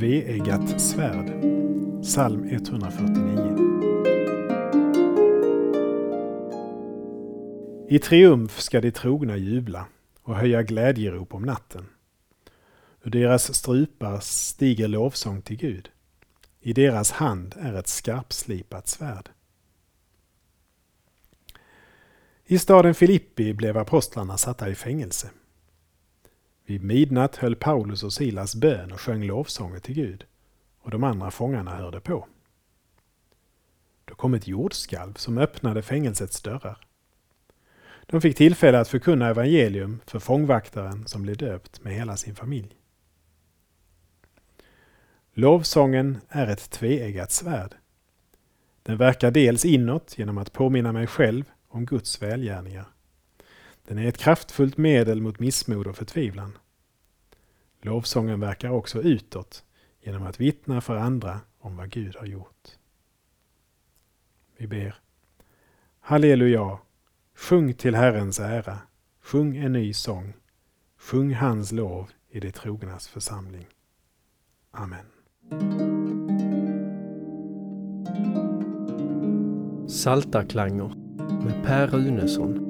tveeggat svärd. Psalm 149. I triumf ska de trogna jubla och höja glädjerop om natten. Ur deras strupar stiger lovsång till Gud. I deras hand är ett skarpslipat svärd. I staden Filippi blev apostlarna satta i fängelse. Vid midnatt höll Paulus och Silas bön och sjöng lovsånger till Gud och de andra fångarna hörde på. Då kom ett jordskalv som öppnade fängelsets dörrar. De fick tillfälle att förkunna evangelium för fångvaktaren som blev döpt med hela sin familj. Lovsången är ett tveeggat svärd. Den verkar dels inåt genom att påminna mig själv om Guds välgärningar. Den är ett kraftfullt medel mot missmod och förtvivlan. Lovsången verkar också utåt genom att vittna för andra om vad Gud har gjort. Vi ber. Halleluja! Sjung till Herrens ära. Sjung en ny sång. Sjung hans lov i de trognas församling. Amen. Saltarklanger med Per Runesson